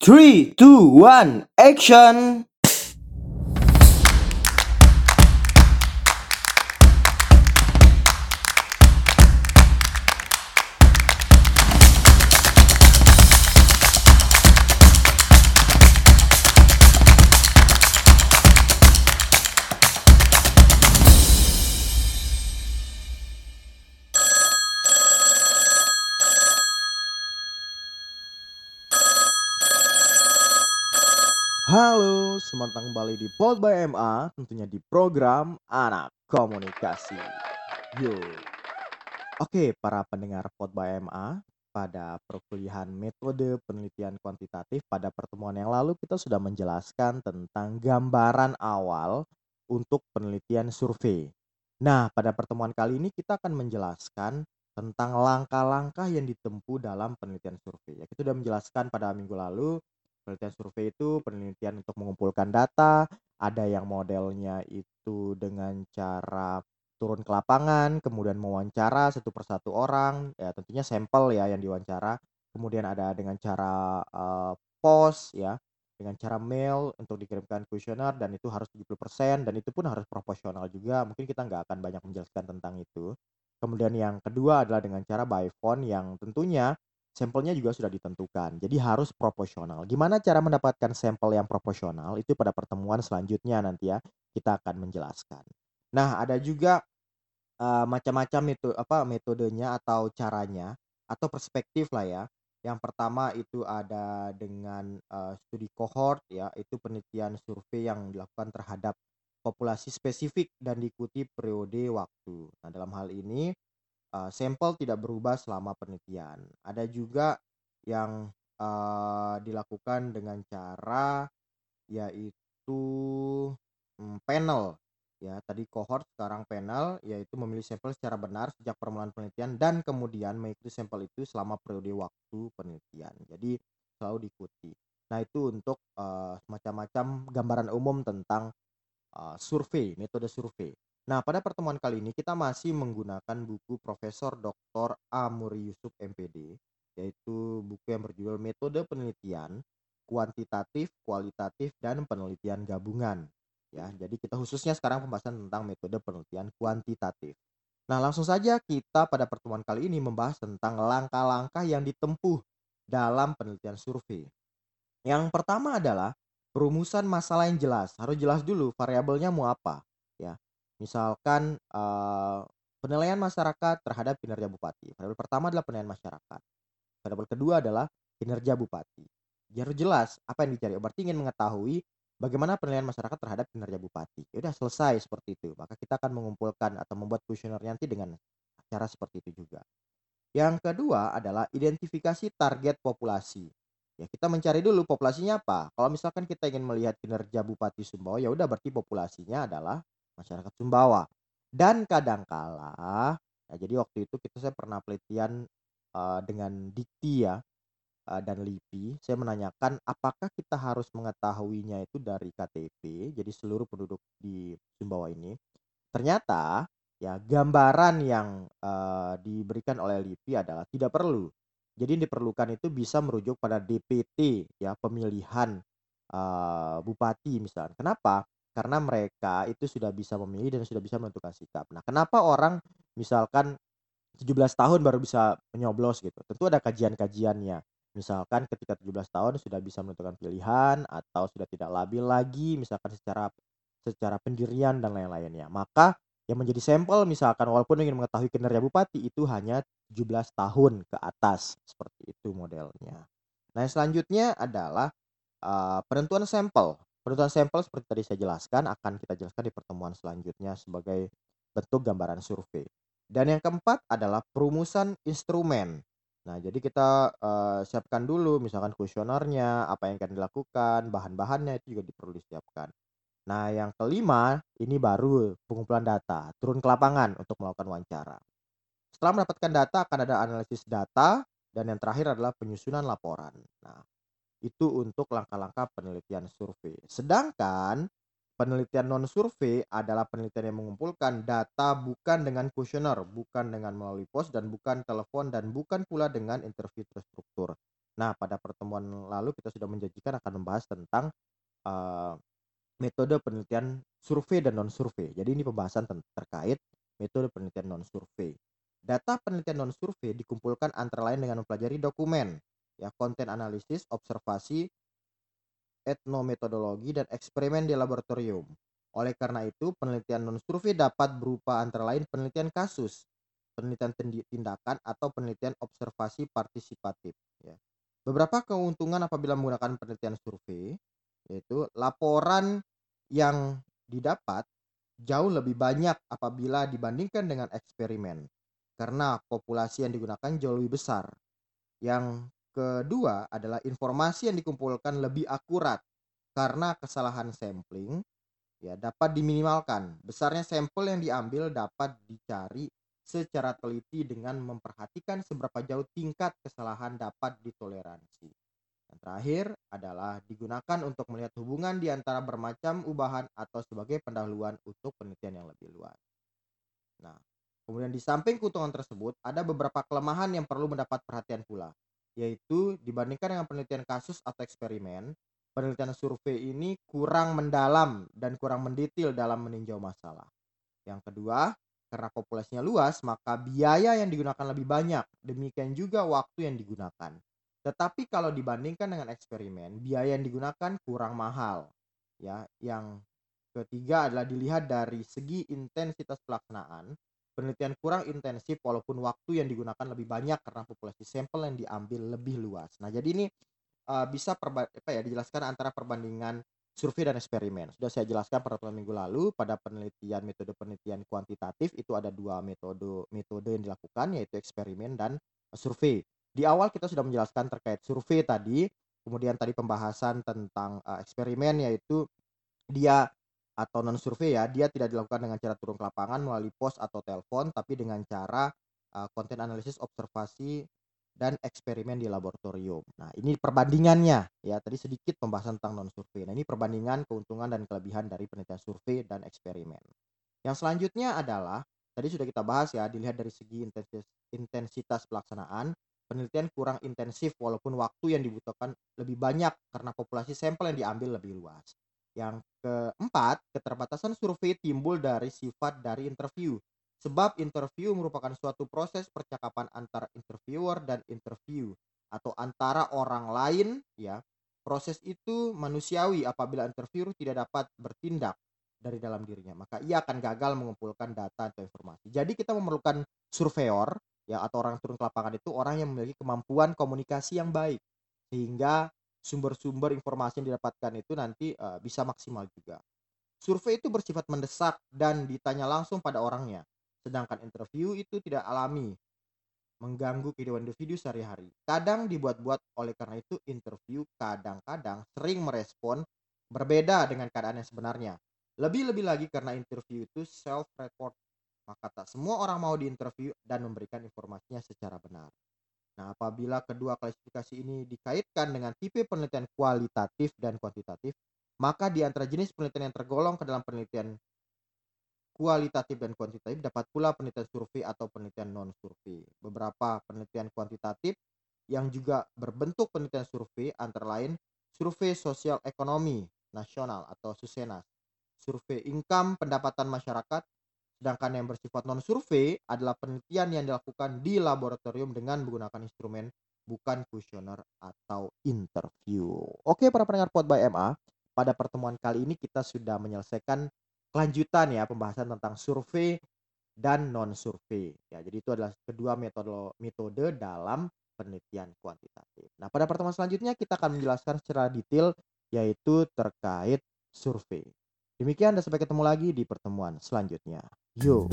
Three, two, one, action! Halo, selamat datang kembali di Pod by MA, tentunya di program Anak Komunikasi. Yo. Oke, para pendengar Pod by MA, pada perkuliahan metode penelitian kuantitatif pada pertemuan yang lalu kita sudah menjelaskan tentang gambaran awal untuk penelitian survei. Nah, pada pertemuan kali ini kita akan menjelaskan tentang langkah-langkah yang ditempuh dalam penelitian survei. Ya, kita sudah menjelaskan pada minggu lalu penelitian survei itu penelitian untuk mengumpulkan data, ada yang modelnya itu dengan cara turun ke lapangan, kemudian mewawancara satu persatu orang, ya tentunya sampel ya yang diwawancara. Kemudian ada dengan cara uh, pos ya, dengan cara mail untuk dikirimkan kuesioner dan itu harus 70% dan itu pun harus proporsional juga. Mungkin kita nggak akan banyak menjelaskan tentang itu. Kemudian yang kedua adalah dengan cara by phone yang tentunya sampelnya juga sudah ditentukan. Jadi harus proporsional. Gimana cara mendapatkan sampel yang proporsional? Itu pada pertemuan selanjutnya nanti ya kita akan menjelaskan. Nah, ada juga uh, macam-macam itu apa metodenya atau caranya atau perspektif lah ya. Yang pertama itu ada dengan uh, studi cohort ya, itu penelitian survei yang dilakukan terhadap populasi spesifik dan diikuti periode waktu. Nah, dalam hal ini uh, sampel tidak berubah selama penelitian. Ada juga yang uh, dilakukan dengan cara yaitu um, panel. Ya tadi cohort sekarang panel yaitu memilih sampel secara benar sejak permulaan penelitian dan kemudian mengikuti sampel itu selama periode waktu penelitian. Jadi selalu diikuti. Nah itu untuk uh, macam-macam gambaran umum tentang uh, survei metode survei Nah, pada pertemuan kali ini kita masih menggunakan buku Profesor Dr. Amuri Yusuf MPD, yaitu buku yang berjudul Metode Penelitian Kuantitatif, Kualitatif, dan Penelitian Gabungan. Ya, jadi kita khususnya sekarang pembahasan tentang metode penelitian kuantitatif. Nah, langsung saja kita pada pertemuan kali ini membahas tentang langkah-langkah yang ditempuh dalam penelitian survei. Yang pertama adalah perumusan masalah yang jelas. Harus jelas dulu variabelnya mau apa. Misalkan uh, penilaian masyarakat terhadap kinerja bupati. Variabel pertama adalah penilaian masyarakat. Variabel kedua adalah kinerja bupati. Harus jelas apa yang dicari. Berarti ingin mengetahui bagaimana penilaian masyarakat terhadap kinerja bupati. Ya udah selesai seperti itu. Maka kita akan mengumpulkan atau membuat kuesioner nanti dengan cara seperti itu juga. Yang kedua adalah identifikasi target populasi. Ya, kita mencari dulu populasinya apa. Kalau misalkan kita ingin melihat kinerja Bupati Sumbawa, ya udah berarti populasinya adalah masyarakat Sumbawa. Dan kadangkala, ya jadi waktu itu kita saya pernah penelitian uh, dengan Dikti ya uh, dan LIPI, saya menanyakan apakah kita harus mengetahuinya itu dari KTP, jadi seluruh penduduk di Sumbawa ini. Ternyata ya gambaran yang uh, diberikan oleh LIPI adalah tidak perlu. Jadi yang diperlukan itu bisa merujuk pada DPT ya pemilihan uh, bupati misalnya. Kenapa? Karena mereka itu sudah bisa memilih dan sudah bisa menentukan sikap. Nah, kenapa orang misalkan 17 tahun baru bisa menyoblos gitu? Tentu ada kajian-kajiannya. Misalkan ketika 17 tahun sudah bisa menentukan pilihan atau sudah tidak labil lagi misalkan secara secara pendirian dan lain-lainnya. Maka yang menjadi sampel misalkan walaupun ingin mengetahui kinerja bupati itu hanya 17 tahun ke atas seperti itu modelnya. Nah, selanjutnya adalah uh, penentuan sampel. Penentuan sampel seperti tadi saya jelaskan akan kita jelaskan di pertemuan selanjutnya sebagai bentuk gambaran survei. Dan yang keempat adalah perumusan instrumen. Nah, jadi kita uh, siapkan dulu misalkan kuesionernya, apa yang akan dilakukan, bahan-bahannya itu juga perlu disiapkan. Nah, yang kelima ini baru pengumpulan data, turun ke lapangan untuk melakukan wawancara. Setelah mendapatkan data akan ada analisis data dan yang terakhir adalah penyusunan laporan. Nah, itu untuk langkah-langkah penelitian survei. Sedangkan penelitian non survei adalah penelitian yang mengumpulkan data bukan dengan kuesioner, bukan dengan melalui pos dan bukan telepon dan bukan pula dengan interview terstruktur. Nah, pada pertemuan lalu kita sudah menjanjikan akan membahas tentang uh, metode penelitian survei dan non-survei. Jadi ini pembahasan terkait metode penelitian non-survei. Data penelitian non-survei dikumpulkan antara lain dengan mempelajari dokumen, ya konten analisis, observasi, etnometodologi, dan eksperimen di laboratorium. Oleh karena itu, penelitian non-survei dapat berupa antara lain penelitian kasus, penelitian tindakan, atau penelitian observasi partisipatif. Ya. Beberapa keuntungan apabila menggunakan penelitian survei, yaitu laporan yang didapat jauh lebih banyak apabila dibandingkan dengan eksperimen karena populasi yang digunakan jauh lebih besar. Yang kedua adalah informasi yang dikumpulkan lebih akurat karena kesalahan sampling ya dapat diminimalkan. Besarnya sampel yang diambil dapat dicari secara teliti dengan memperhatikan seberapa jauh tingkat kesalahan dapat ditoleransi. Yang terakhir adalah digunakan untuk melihat hubungan di antara bermacam ubahan atau sebagai pendahuluan untuk penelitian yang lebih luas. Nah, kemudian di samping keuntungan tersebut, ada beberapa kelemahan yang perlu mendapat perhatian pula, yaitu dibandingkan dengan penelitian kasus atau eksperimen, penelitian survei ini kurang mendalam dan kurang mendetail dalam meninjau masalah. Yang kedua, karena populasinya luas, maka biaya yang digunakan lebih banyak. Demikian juga waktu yang digunakan. Tetapi kalau dibandingkan dengan eksperimen, biaya yang digunakan kurang mahal. Ya, yang ketiga adalah dilihat dari segi intensitas pelaksanaan. Penelitian kurang intensif walaupun waktu yang digunakan lebih banyak karena populasi sampel yang diambil lebih luas. Nah, jadi ini uh, bisa perba apa ya dijelaskan antara perbandingan survei dan eksperimen. Sudah saya jelaskan pada minggu lalu pada penelitian metode penelitian kuantitatif itu ada dua metode metode yang dilakukan yaitu eksperimen dan survei. Di awal kita sudah menjelaskan terkait survei tadi, kemudian tadi pembahasan tentang uh, eksperimen yaitu dia atau non survei ya, dia tidak dilakukan dengan cara turun ke lapangan melalui pos atau telepon tapi dengan cara uh, konten analisis observasi dan eksperimen di laboratorium. Nah, ini perbandingannya ya. Tadi sedikit pembahasan tentang non survei. Nah, ini perbandingan keuntungan dan kelebihan dari penelitian survei dan eksperimen. Yang selanjutnya adalah tadi sudah kita bahas ya, dilihat dari segi intensitas, intensitas pelaksanaan, penelitian kurang intensif walaupun waktu yang dibutuhkan lebih banyak karena populasi sampel yang diambil lebih luas. Yang keempat, keterbatasan survei timbul dari sifat dari interview Sebab interview merupakan suatu proses percakapan antara interviewer dan interview atau antara orang lain ya. Proses itu manusiawi apabila interviewer tidak dapat bertindak dari dalam dirinya, maka ia akan gagal mengumpulkan data atau informasi. Jadi kita memerlukan surveyor ya atau orang turun ke lapangan itu orang yang memiliki kemampuan komunikasi yang baik sehingga sumber-sumber informasi yang didapatkan itu nanti uh, bisa maksimal juga. Survei itu bersifat mendesak dan ditanya langsung pada orangnya sedangkan interview itu tidak alami, mengganggu kehidupan individu sehari-hari. Kadang dibuat-buat oleh karena itu interview kadang-kadang sering merespon berbeda dengan keadaan yang sebenarnya. Lebih-lebih lagi karena interview itu self-report, maka tak semua orang mau diinterview dan memberikan informasinya secara benar. Nah, apabila kedua klasifikasi ini dikaitkan dengan tipe penelitian kualitatif dan kuantitatif, maka di antara jenis penelitian yang tergolong ke dalam penelitian kualitatif dan kuantitatif dapat pula penelitian survei atau penelitian non survei. Beberapa penelitian kuantitatif yang juga berbentuk penelitian survei antara lain survei sosial ekonomi nasional atau Susenas, survei income pendapatan masyarakat, sedangkan yang bersifat non survei adalah penelitian yang dilakukan di laboratorium dengan menggunakan instrumen bukan kuesioner atau interview. Oke para pendengar Pod by MA, pada pertemuan kali ini kita sudah menyelesaikan kelanjutan ya pembahasan tentang survei dan non survei. Ya, jadi itu adalah kedua metode metode dalam penelitian kuantitatif. Nah, pada pertemuan selanjutnya kita akan menjelaskan secara detail yaitu terkait survei. Demikian dan sampai ketemu lagi di pertemuan selanjutnya. Yo.